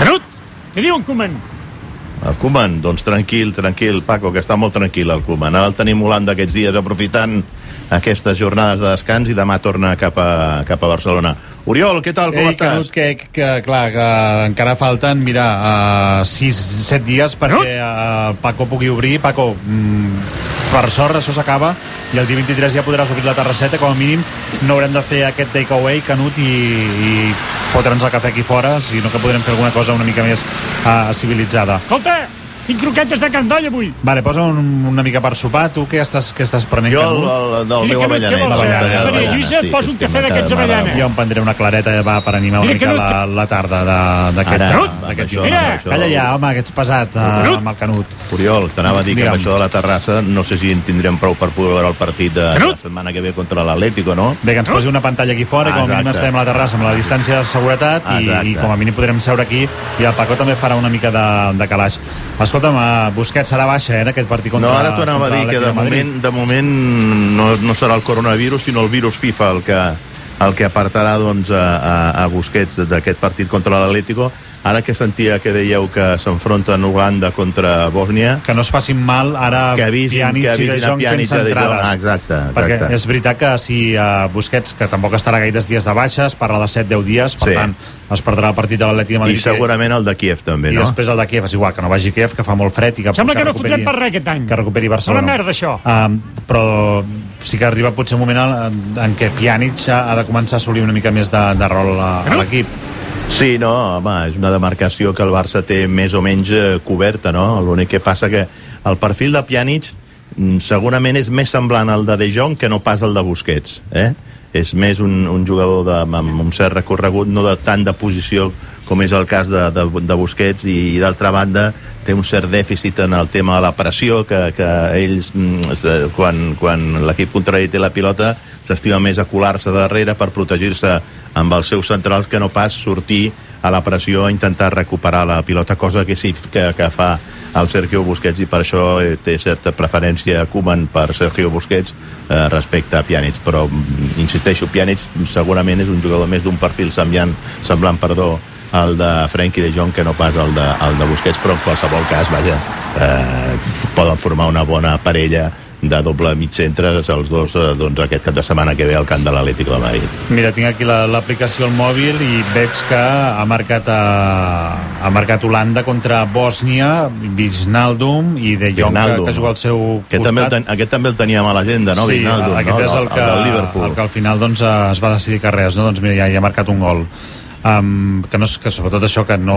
Canut, què diu en Koeman? El Koeman, doncs tranquil, tranquil, Paco, que està molt tranquil el Koeman. Ara el tenim Holanda aquests dies aprofitant aquestes jornades de descans i demà torna cap a, cap a Barcelona. Oriol, què tal, com Ei, estàs? Canut, que, que, clar, que encara falten, mira, uh, 6-7 dies perquè uh, Paco pugui obrir. Paco, mm, per sort això s'acaba i el dia 23 ja podràs obrir la terrasseta, com a mínim no haurem de fer aquest takeaway, Canut, i, i fotre'ns el cafè aquí fora, sinó que podrem fer alguna cosa una mica més uh, civilitzada. Escolta, tinc croquetes de candoll avui. Vale, posa un, una mica per sopar. Tu què estàs, què estàs prenent, Jo, el, el, del Mira, meu avellaner. L'avellaner, Maria Lluïsa, et poso un cafè d'aquests avellana. Jo em prendré una clareta va, per animar una mica la, la tarda de- d'aquest això, Mira. Calla ja, home, que ets pesat Canut. amb el Canut. Oriol, t'anava a dir que amb això de la terrassa no sé si en tindrem prou per poder veure el partit de, la setmana que ve contra l'Atlético, no? Bé, que ens posi una pantalla aquí fora i com a mínim estem a la terrassa amb la distància de seguretat i com a mínim podrem seure aquí i el Paco també farà una mica de, de calaix. Escolta'm, uh, Busquets serà baixa eh, en aquest partit contra No, ara t'ho anava a dir, que de moment, de moment no, no serà el coronavirus, sinó el virus FIFA el que, el que apartarà doncs, a, a, a Busquets d'aquest partit contra l'Atlético. Ara que sentia que dèieu que s'enfronten Uganda contra Bòsnia, que no es facin mal ara Que avisin- Pjanic que i De Jong fent i centrades. Ah, exacte, Perquè exacte. és veritat que si uh, Busquets, que tampoc estarà gaires dies de baixes, parla de 7-10 dies, per Sí. tant es perdrà el partit de l'Atlètic de i Madrid. segurament el de Kiev també, I no? després el de Kiev és igual, que no vagi a Kiev, que fa molt fred i que, Sembla que no recuperi- fotrem per res aquest any. Que recuperi Barcelona. Una merda, això. Um, però sí que arriba potser un moment en, en què Pjanic ha, ha de començar a assolir una mica més de, de rol a, a l'equip. Sí, no, home, és una demarcació que el Barça té més o menys eh, coberta, no? L'únic que passa que el perfil de Pjanic mm, segurament és més semblant al de De Jong que no pas al de Busquets, eh? És més un, un jugador de, amb un cert recorregut, no de tant de posició com és el cas de, de, de Busquets i, d'altra banda té un cert dèficit en el tema de la pressió que, que ells mm, es- quan, quan l'equip contrari té la pilota s'estima més a colar-se darrere per protegir-se amb els seus centrals que no pas sortir a la pressió a intentar recuperar la pilota, cosa que sí que, que fa el Sergio Busquets i per això eh, té certa preferència Koeman per Sergio Busquets eh, respecte a Pjanic, però mm, insisteixo, Pjanic segurament és un jugador més d'un perfil semblant, semblant perdó, el de Frenkie de Jong que no pas el de, el de Busquets, però en qualsevol cas, vaja, eh, poden formar una bona parella de doble mig centre, els dos eh, doncs, aquest cap de setmana que ve al camp de l'Atlético de Madrid. Mira, tinc aquí la- l'aplicació al mòbil i veig que ha marcat, a, ha marcat Holanda contra Bòsnia, Wijnaldum i De Jong, que, Wijnaldum. que juga al seu Aquest també, el costat. ten, aquest també el teníem a l'agenda, no? sí, Wijnaldum, aquest no? és el que, el del Liverpool. el que al final doncs, es va decidir que res, no? doncs mira, ja, ja ha marcat un gol. Um, que, no, que sobretot això que no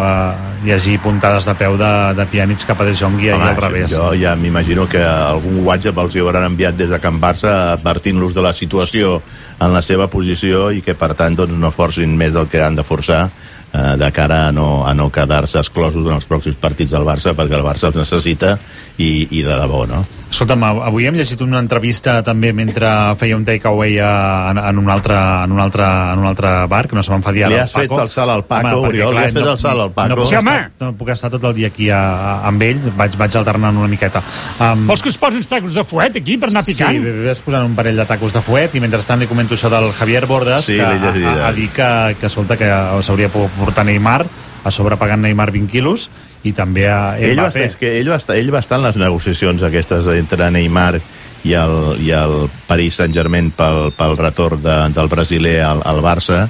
uh, hi hagi puntades de peu de, de Pjanic cap a De Jong i, Home, i al revés. Jo ja m'imagino que algun WhatsApp els hi hauran enviat des de Can Barça advertint-los de la situació en la seva posició i que, per tant, doncs, no forcin més del que han de forçar eh, de cara a no, a no quedar-se exclosos en els pròxims partits del Barça perquè el Barça els necessita i, i de debò, no? Escolta'm, avui hem llegit una entrevista també mentre feia un takeaway en, en, un altre, en, un altre, en un altre bar, que no se m'enfadia Li ara has fet el salt al Paco, perquè, Oriol, li has fet el salt al Paco. No puc, Sí, home. estar, no puc estar tot el dia aquí a, a, amb ell, vaig, vaig alternant una miqueta. Um, Vols que us posi uns tacos de fuet aquí per anar picant? Sí, ves posant un parell de tacos de fuet i mentrestant li comento això del Javier Bordes Sí, que ha, ha eh. dit que, que escolta que s'hauria pogut portar Neymar a sobre pagant Neymar 20 quilos i també a Ell va, Mbappé estar, és que ell, va estar, ell va estar en les negociacions aquestes entre Neymar i el, i el Paris Saint-Germain pel, pel retorn de, del brasiler al, al Barça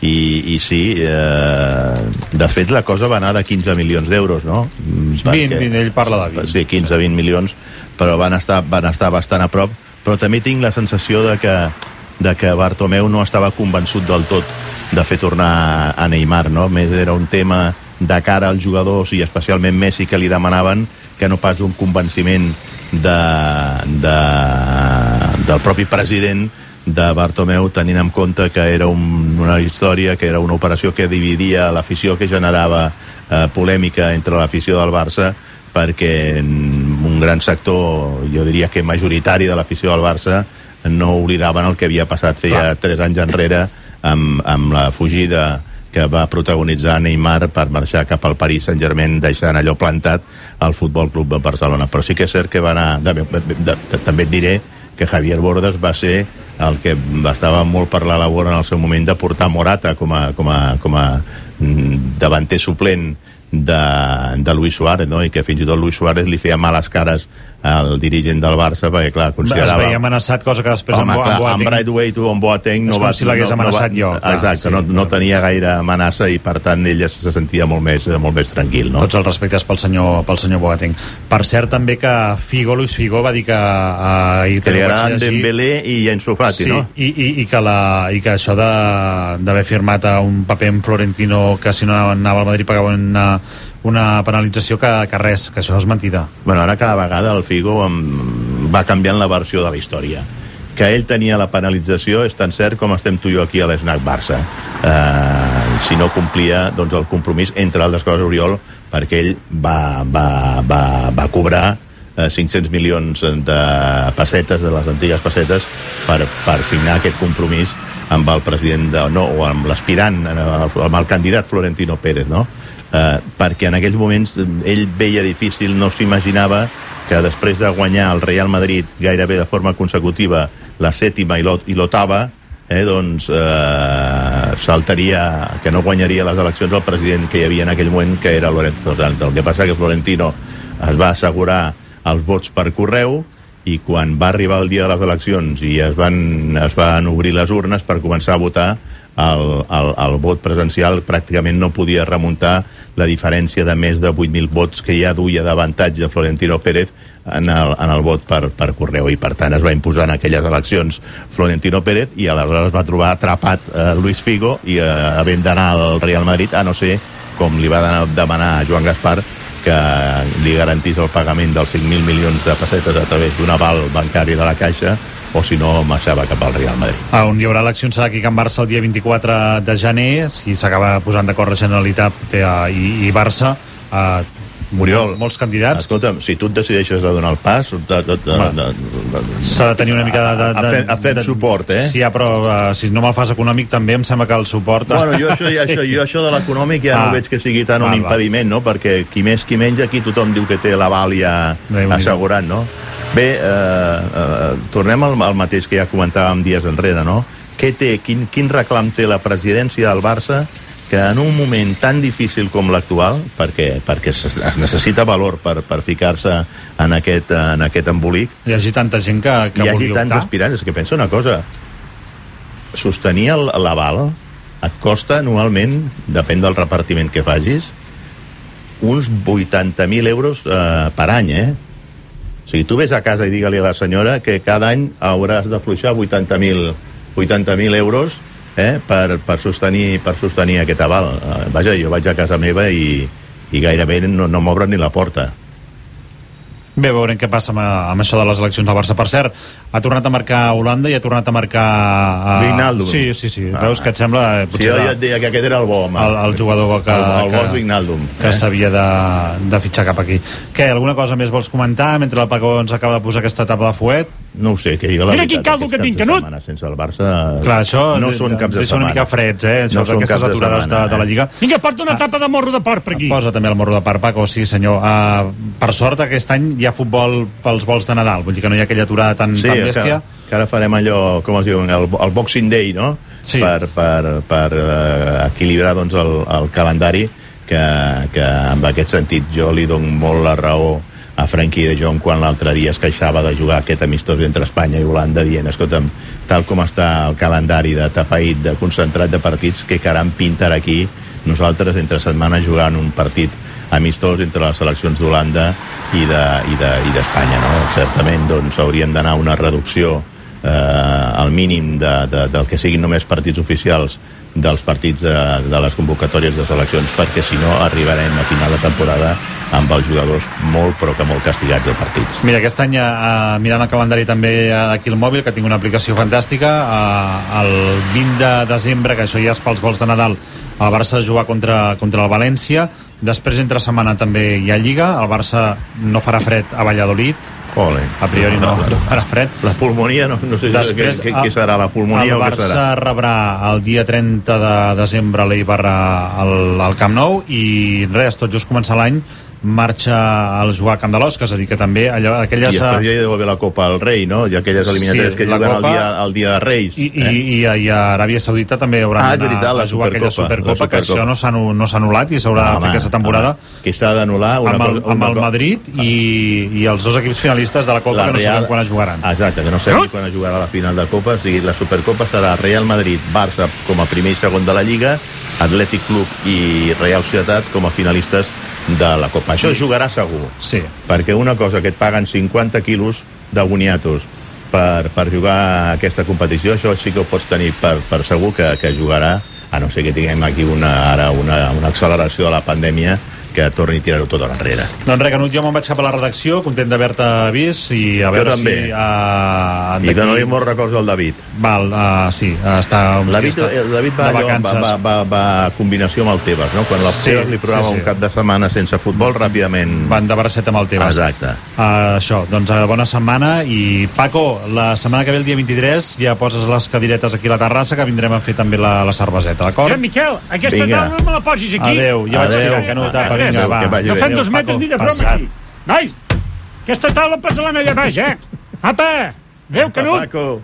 i, i sí, eh, de fet la cosa va anar de 15 milions d'euros, no? Mm, 20, 20, ell parla de 20 Sí, 15-20 milions, però van estar, van estar bastant a prop, però també tinc la sensació de que, de que Bartomeu no estava convençut del tot de fer tornar a Neymar, no? Més era un tema de cara als jugadors i especialment Messi que li demanaven que no pas un convenciment de, de, del propi president de Bartomeu tenint en compte que era un, una història, que era una operació que dividia l'afició, que generava eh, polèmica entre l'afició del Barça perquè un gran sector, jo diria que majoritari de l'afició del Barça no oblidaven el que havia passat feia Clar. tres anys enrere amb, amb la fugida que va protagonitzar Neymar per marxar cap al Paris Saint-Germain deixant allò plantat al Futbol Club de Barcelona. Però sí que és cert que va anar... De, de, de, també et diré que Javier Bordes va ser el que estava molt per la labor en el seu moment de portar Morata com a, com a, com a mm, davanter suplent de, de Luis Suárez, no? i que fins i tot Luis Suárez li feia males cares al dirigent del Barça, perquè clar, Es considerava... veia amenaçat, cosa que després Home, amb, clar, amb amb Boateng... O amb Boateng És no com va... si l'hagués no, no amenaçat va, jo, clar, Exacte, sí, no, no tenia gaire amenaça i per tant ell se sentia molt més, molt més tranquil, no? Tots els respectes pel senyor, pel senyor Boateng. Per cert, també que Figo, Luis Figo, va dir que... I que li agraden Dembélé i Enzo Fati, sí, no? i, i, i, que la, i que això d'haver firmat un paper amb Florentino que si no anava al Madrid pagava una, una penalització que, que res, que això és mentida. Bueno, ara cada vegada el Figo em, va canviant la versió de la història. Que ell tenia la penalització és tan cert com estem tu i jo aquí a l'Snac Barça. Eh, si no complia doncs, el compromís, entre altres coses, Oriol, perquè ell va, va, va, va cobrar eh, 500 milions de pessetes, de les antigues pessetes, per, per signar aquest compromís amb el president, de, no, o amb l'aspirant, amb el candidat Florentino Pérez, no? Eh, perquè en aquells moments ell veia difícil, no s'imaginava que després de guanyar el Real Madrid gairebé de forma consecutiva la sèptima i l'o- i l'octava, eh, doncs eh, saltaria, que no guanyaria les eleccions el president que hi havia en aquell moment, que era Lorenzo Santos. El que passa que Florentino es va assegurar els vots per correu i quan va arribar el dia de les eleccions i es van, es van obrir les urnes per començar a votar, el, el, el vot presencial pràcticament no podia remuntar la diferència de més de 8.000 vots que ja duia d'avantatge Florentino Pérez en el, en el vot per, per correu. I per tant es va imposar en aquelles eleccions Florentino Pérez i aleshores es va trobar atrapat eh, Luis Figo i eh, havent d'anar al Real Madrid a no ser com li va demanar a Joan Gaspar que li garantís el pagament dels 5.000 milions de pessetes a través d'un aval bancari de la Caixa o si no marxava cap al Real Madrid. A on hi haurà eleccions serà aquí a Can Barça el dia 24 de gener, si s'acaba posant d'acord la Generalitat i, i Barça. Eh, Oriol, molts candidats. Escolta'm, si tu et decideixes a donar el pas, de, de, de, de, de, de, S'ha de tenir una mica de... de, A- a de, fer- a fer de- suport, eh? Sí, ja, però uh, si no me'l fas econòmic també em sembla que el suport... Bueno, jo això, ja, això, jo això de l'econòmic ja Ah. no veig que sigui tant Val, un impediment, no? Perquè qui més qui menys aquí tothom diu que té l'aval ja Déu-n'hi-do. assegurat, no? Bé, eh, eh, tornem al, al mateix que ja comentàvem dies enrere, no? Què té, quin, quin reclam té la presidència del Barça que en un moment tan difícil com l'actual, perquè, perquè es, es necessita valor per, per ficar-se en, aquest, en aquest embolic, Hi hagi tanta gent que, que hi hagi vulgui tants optar. aspirants, és que pensa una cosa sostenir l'aval et costa anualment, depèn del repartiment que facis uns 80.000 euros eh, per any, eh? O sigui, tu ves a casa i digue-li a la senyora que cada any hauràs d'afluixar 80.000 80.000 euros eh, per, per, sostenir, per sostenir aquest aval. Eh, vaja, jo vaig a casa meva i, i gairebé no, no m'obren ni la porta. Bé, veurem què passa amb, amb això de les eleccions al Barça. Per cert, ha tornat a marcar Holanda i ha tornat a marcar... Uh... Wijnaldum. Sí, sí, sí. Ah. Veus que et sembla... eh, Sí, Potser jo de- ja et deia que aquest era el bo, home. el, el jugador que, El, el bo és que, Wijnaldum. que eh? s'havia de, de fitxar cap aquí. Què, alguna cosa més vols comentar mentre el Paco ens acaba de posar aquesta tapa de fuet? No ho sé, que jo la Mira veritat, quin caldo que tinc, de Canut. setmana Sense el Barça... Clar, això no de- són caps de deixa una setmana. mica freds, eh? Això, No són d'aquestes caps de aturades de, setmana, de la eh? Lliga. Vinga, porta una tapa de morro de porc per aquí. Posa també el morro de part, Paco, sí senyor. Uh, per sort aquest any hi ha futbol pels vols de Nadal, vull dir que no hi ha aquella aturada tan, Sí, tan que, bèstia. que ara farem allò, com es diu, el, el Boxing Day, no? Sí. Per, per, per uh, equilibrar doncs, el, el calendari, que, que en aquest sentit jo li dono molt la raó a Frankie de Jong quan l'altre dia es queixava de jugar aquest amistós entre Espanya i Holanda dient, escolta'm, tal com està el calendari de tapaït, de concentrat de partits, que caram pintar aquí nosaltres entre setmana jugant un partit amistós entre les seleccions d'Holanda i d'Espanya, de, i de, i no? Certament, doncs, hauríem d'anar una reducció eh, al mínim de, de, del que siguin només partits oficials dels partits de, de les convocatòries de seleccions perquè si no arribarem a final de temporada amb els jugadors molt però que molt castigats de partits. Mira, aquest any, uh, mirant el calendari també aquí al mòbil, que tinc una aplicació fantàstica, uh, el 20 de desembre, que això ja és pels vols de Nadal, el Barça jugar contra, contra el València, després entre setmana també hi ha Lliga, el Barça no farà fred a Valladolid, Ole. a priori no, no farà fred, La pulmonia, no, no sé Després, què, què, què serà, la pulmonia el o què Barça serà? rebrà el dia 30 de desembre l'Eibar al, al Camp Nou i res, tot just començar l'any marxa al jugar a Camp de l'Osca, és a dir, que també allò, I aquelles... després ja hi deu haver la Copa al Rei, no? I aquelles eliminatòries Sí, que la juguen Copa- el, dia, el dia de Reis. I, i, i, a- i a Aràbia Saudita també hauran Ah, d'anar la a jugar aquella Supercopa, Supercopa, la que Supercopa. això no s'ha no anul·lat i s'haurà de fer aquesta temporada home, que s'ha d'anul·lar amb el, amb el Madrid i, i els dos equips finalistes de la Copa que no sabem quan es jugaran. Exacte, que no sabem quan es jugarà la final de Copa. O sigui, la Supercopa serà Real Madrid, Barça com a primer i segon de la Lliga, Atlètic Club i Real Societat com a finalistes de la Copa. Això es jugarà segur. Sí. Perquè una cosa que et paguen 50 quilos de boniatos per, per jugar a aquesta competició, això sí que ho pots tenir per, per segur que, que jugarà, a no ser que tinguem aquí una, ara una, una acceleració de la pandèmia que torni a tirar-ho tot enrere. Doncs res, Canut, jo me'n vaig cap a la redacció, content d'haver-te vist i a Jo veure també. si... Uh, I dono-li molts records al David. Val, uh, sí, està... El David, està el David va, allò, va, va, va, va a combinació amb el Tebas, no? Quan el Sí, li provava sí, sí. un cap de setmana sense futbol, ràpidament... Van de bracet amb el Tebas. Exacte. Uh, això, doncs uh, bona setmana i Paco, la setmana que ve el dia 23 ja poses les cadiretes aquí a la terrassa que vindrem a fer també la, la cerveseta, d'acord? Ja, Miquel, aquesta Vinga. taula no me la posis aquí. Adéu, ja vaig Adéu. tirant, Canut, apa. Vinga, va. Vagi No fem dos metres ni de broma aquí. Nois, aquesta taula posa-la allà baix, eh? Apa, adéu, Canut. Paco.